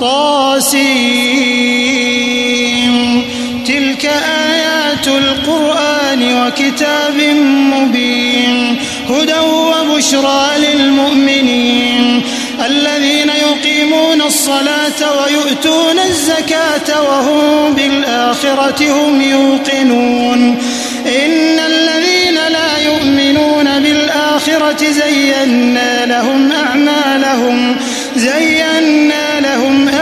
طاسيم تلك آيات القرآن وكتاب مبين. هدى وبشرى للمؤمنين. الذين يقيمون الصلاة ويؤتون الزكاة وهم بالآخرة هم يوقنون. إن الذين لا يؤمنون بالآخرة زينا لهم أعمالهم زينا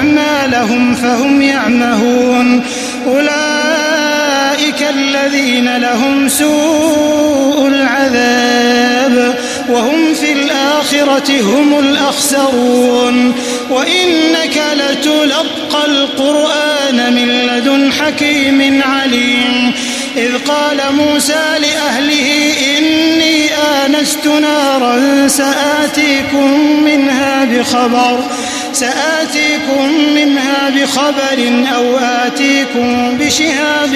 أعمالهم فهم يعمهون. أولئك الذين لهم سوء العذاب وهم في الآخرة هم الأخسرون. وإنك لتلقى القرآن من لدن حكيم عليم. إذ قال موسى لأهله إني آنست نارا سآتيكم منها بخبر. سآتيكم منها بخبر أو آتيكم بشهاب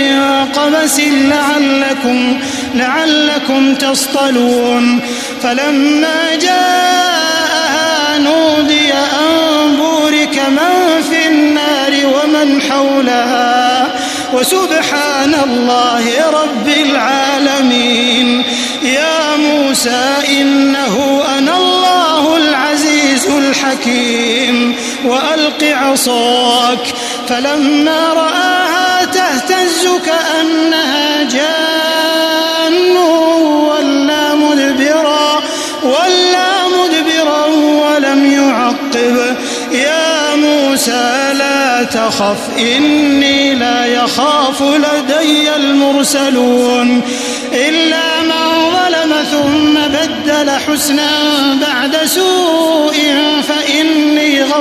قبس لعلكم لعلكم تصطلون. فلما جاءها نودي أن بورك من في النار ومن حولها. وسبحان الله رب العالمين. يا موسى إنه أنا الله العزيز الحكيم وألق عصاك فلما رآها تهتز كأنها جان ولا مدبرا ولا مدبرا ولم يعقب يا موسى لا تخف إني لا يخاف لدي المرسلون إلا من ظلم ثم بدل حسنا بعد سوء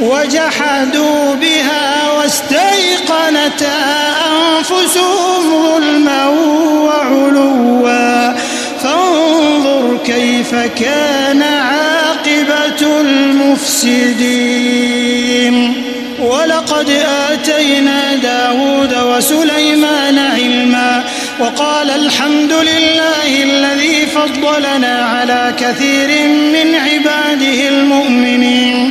وجحدوا بها واستيقنتها أنفسهم ظلما وعلوا. فانظر كيف كان عاقبة المفسدين. ولقد آتينا داود وسليمان علما وقال الحمد لله الذي فضلنا على كثير من عباده المؤمنين.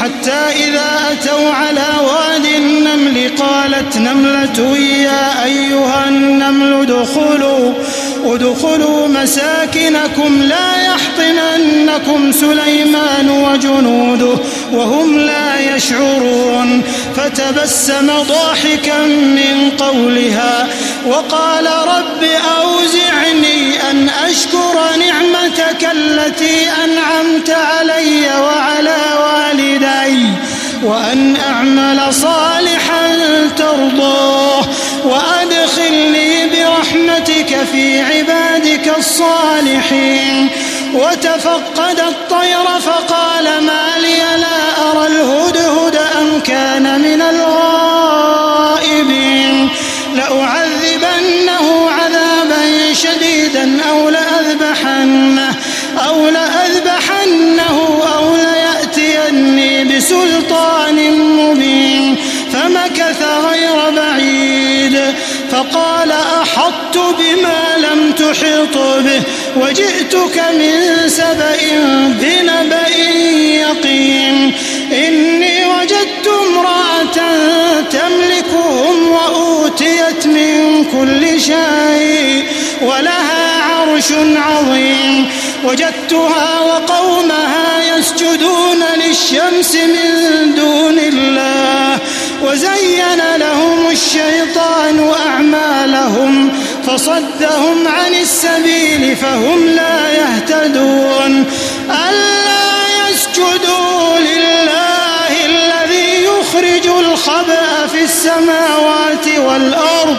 حتى إذا أتوا على واد النمل قالت نملة يا أيها النمل ادخلوا ادخلوا مساكنكم لا يحطمنكم سليمان وجنوده وهم لا يشعرون فتبسم ضاحكا من قولها وقال رب أوزعني أن أشكر نعمتك التي أنعمت علي وعلى والدي وأن أعمل صالحا ترضاه وأدخلني برحمتك في عبادك الصالحين. وتفقد الطير فقال ما لي لا الهدهد أم كان من الغائبين لأعذبنه عذابا شديدا أو لأذبحنه أو لأذبحنه أو ليأتيني بسلطان مبين فمكث غير بعيد فقال أحطت بما لم تحط به وجئتك من سبأ عرش عظيم وجدتها وقومها يسجدون للشمس من دون الله وزين لهم الشيطان أعمالهم فصدهم عن السبيل فهم لا يهتدون. ألا يسجدوا لله الذي يخرج الخبأ في السماوات والأرض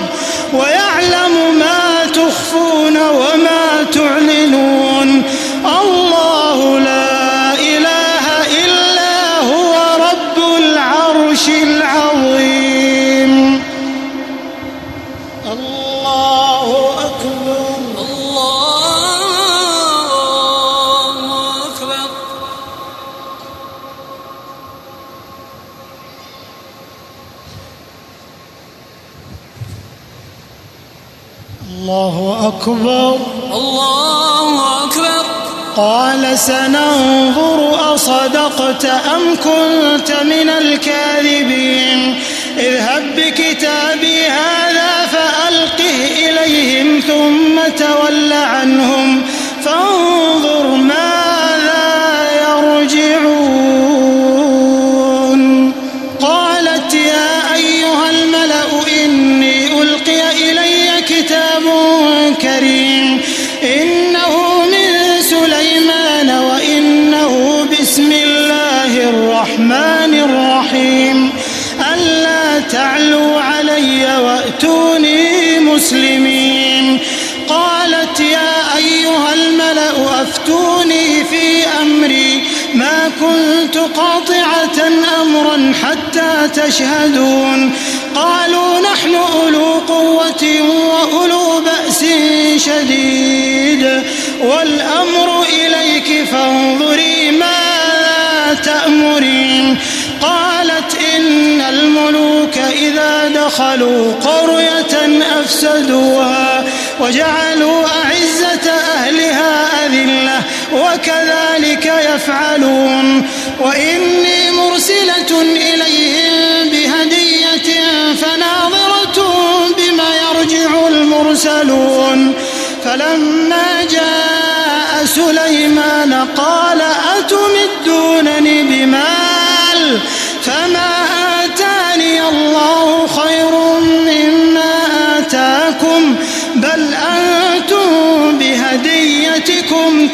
سننظر أصدقت أم كنت من الكاذبين. اذهب بكتابي هذا فألقه إليهم ثم تول عنهم. فانظر ماذا أفتوني في أمري ما كنت قاطعة أمرا حتى تشهدون. قالوا نحن أولو قوة وأولو بأس شديد. والأمر إليك فانظري ما تأمرين. قالت إن الملوك إذا دخلوا قرية أفسدوها. وجعلوا أعزة أهلها أذلة وكذلك يفعلون وإني مرسلة إليهم بهدية فناظرة بما يرجع المرسلون فلما جاء سليمان قال أتمدونني بمال فما آتاني الله خير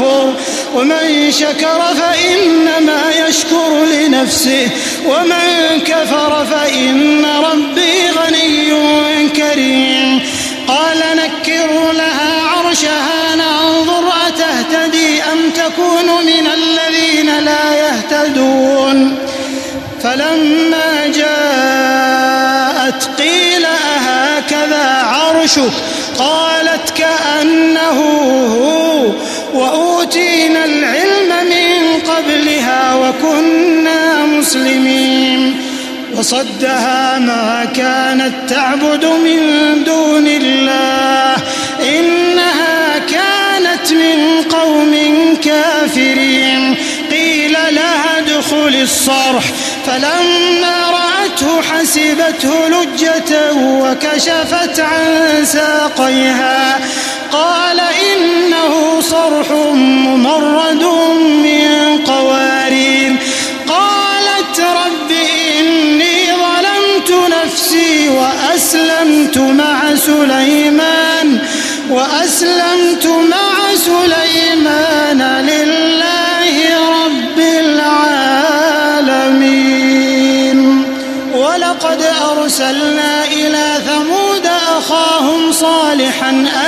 أم أكفر ومن شكر فإنما يشكر لنفسه. ومن كفر فإن ربي غني كريم. قال نكروا لها عرشها ننظر أتهتدي أم تكون من الذين لا يهتدون. فلما جاءت قيل أهكذا عرشك؟ قالت كأنه هو. وأوتينا العلم من قبلها وكنا مسلمين. وصدها ما كانت تعبد من دون الله. إنها كانت من قوم كافرين. قيل لها ادخل الصرح. فلما رأته حسبته لجة وكشفت عن ساقيها. قال إنه صرح ممرد من قوارير. قالت رب إني ظلمت نفسي وأسلمت مع سليمان وأسلمت مع سليمان لله رب العالمين. ولقد أرسلنا إلى ثمود أخاهم صالحا أن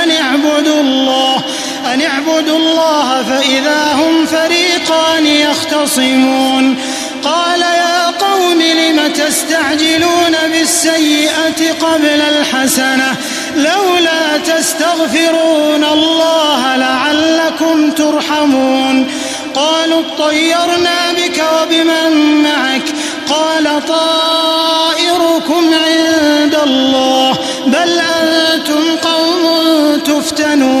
أن اعبدوا الله فإذا هم فريقان يختصمون. قال يا قوم لم تستعجلون بالسيئة قبل الحسنة؟ لولا تستغفرون الله لعلكم ترحمون. قالوا اطيرنا بك وبمن معك. قال طائركم عند الله. بل أنتم قوم تفتنون.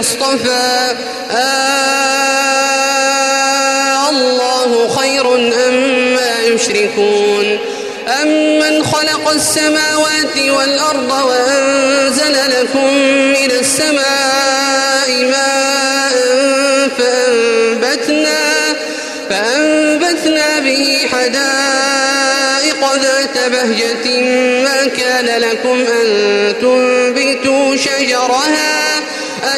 اصطفى آه الله خير أما يشركون. أمن خلق السماوات والأرض وأنزل لكم من السماء ماء فأنبتنا فأنبتنا به حدائق ذات بهجة ما كان لكم أن تنبتوا شجرها.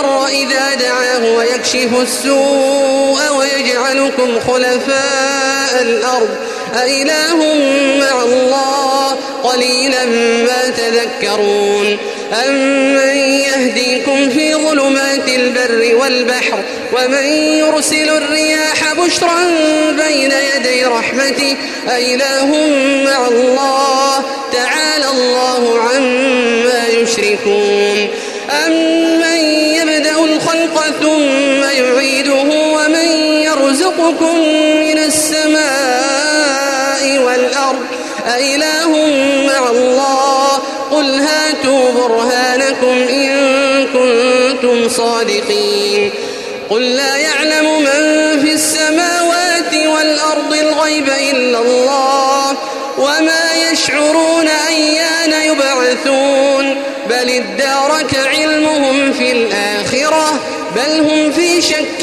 المضطر إذا دعاه ويكشف السوء ويجعلكم خلفاء الأرض. أإله مع الله قليلا ما تذكرون. أمن يهديكم في ظلمات البر والبحر؟ ومن يرسل الرياح بشرا بين يدي رحمته؟ أإله مع الله تعالى الله عما يشركون. يرزقكم من السماء والأرض أإله مع الله؟ قل هاتوا برهانكم إن كنتم صادقين. قل لا يعلم من في السماوات والأرض الغيب إلا الله وما يشعرون أيان يبعثون. بل ادارك علمهم في الآخرة بل هم في شك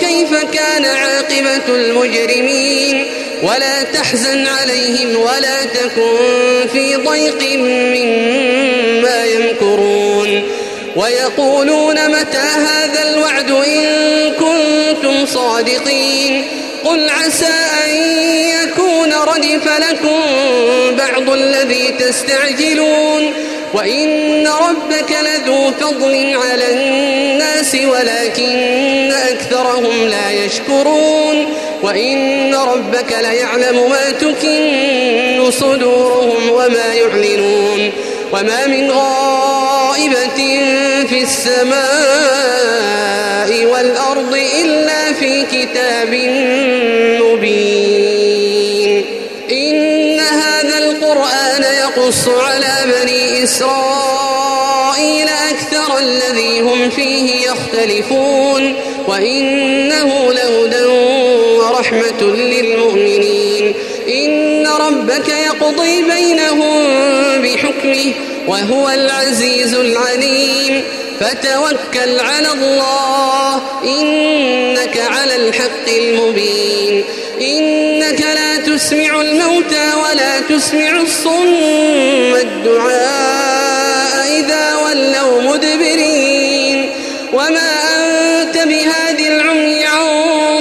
كيف كان عاقبة المجرمين. ولا تحزن عليهم ولا تكن في ضيق مما يمكرون. ويقولون متى هذا الوعد إن كنتم صادقين. قل عسى أن يكون ردف لكم بعض الذي تستعجلون. وإن ربك لذو فضل على الناس ولكن أكثرهم لا يشكرون وإن ربك ليعلم ما تكن صدورهم وما يعلنون وما من غائبة في السماء والأرض إلا في كتاب مبين يقص على بني إسرائيل أكثر الذي هم فيه يختلفون وإنه لهدى ورحمة للمؤمنين إن ربك يقضي بينهم بحكمه وهو العزيز العليم فتوكل على الله إنك على الحق المبين إنك لا تسمع الموتى ولا تسمع الصم. الدعاء إذا ولوا مدبرين. وما أنت بهاد العمي عن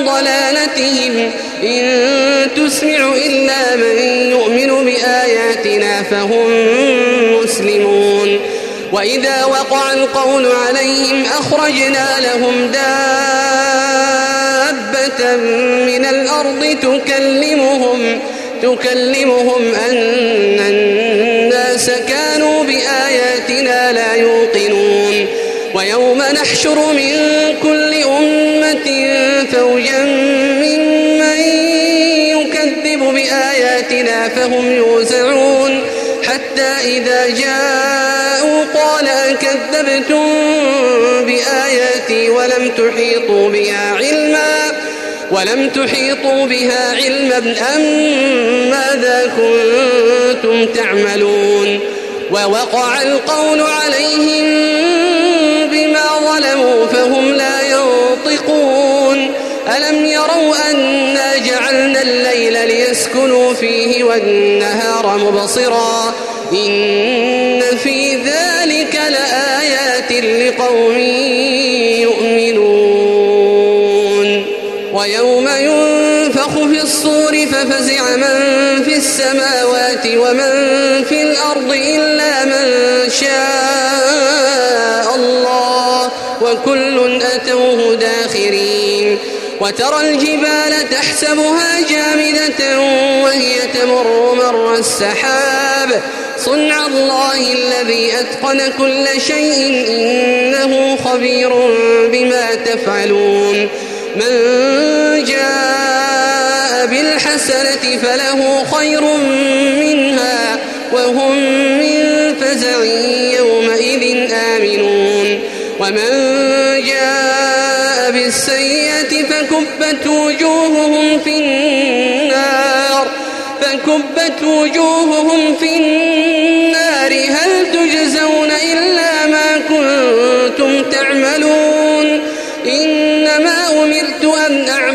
ضلالتهم. إن تسمع إلا من يؤمن بآياتنا فهم مسلمون. وإذا وقع القول عليهم أخرجنا لهم من الأرض تكلمهم تكلمهم أن الناس كانوا بآياتنا لا يوقنون ويوم نحشر من كل أمة فوجا ممن يكذب بآياتنا فهم يوزعون حتى إذا جاءوا قال أكذبتم بآياتي ولم تحيطوا بها علما ولم تحيطوا بها علما أم ماذا كنتم تعملون ووقع القول عليهم بما ظلموا فهم لا ينطقون ألم يروا أنا جعلنا الليل ليسكنوا فيه والنهار مبصرا إن في ذلك لآيات لقوم ففزع من في السماوات ومن في الأرض إلا من شاء الله وكل أتوه داخرين وترى الجبال تحسبها جامدة وهي تمر مر السحاب صنع الله الذي أتقن كل شيء إنه خبير بما تفعلون من جاء بالحسنة فله خير منها وهم من فزع يومئذ آمنون. ومن جاء بالسيئة فكبت وجوههم في النار. فكبت وجوههم في النار. هل تجزون إلا ما كنتم تعملون؟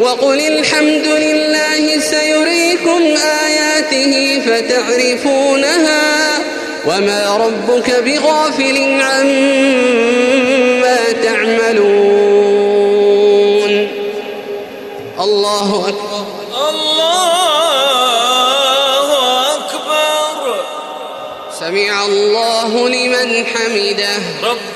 وقل الحمد لله سيريكم آياته فتعرفونها وما ربك بغافل عما تعملون. الله أكبر. الله أكبر. سمع الله لمن حمده. ربنا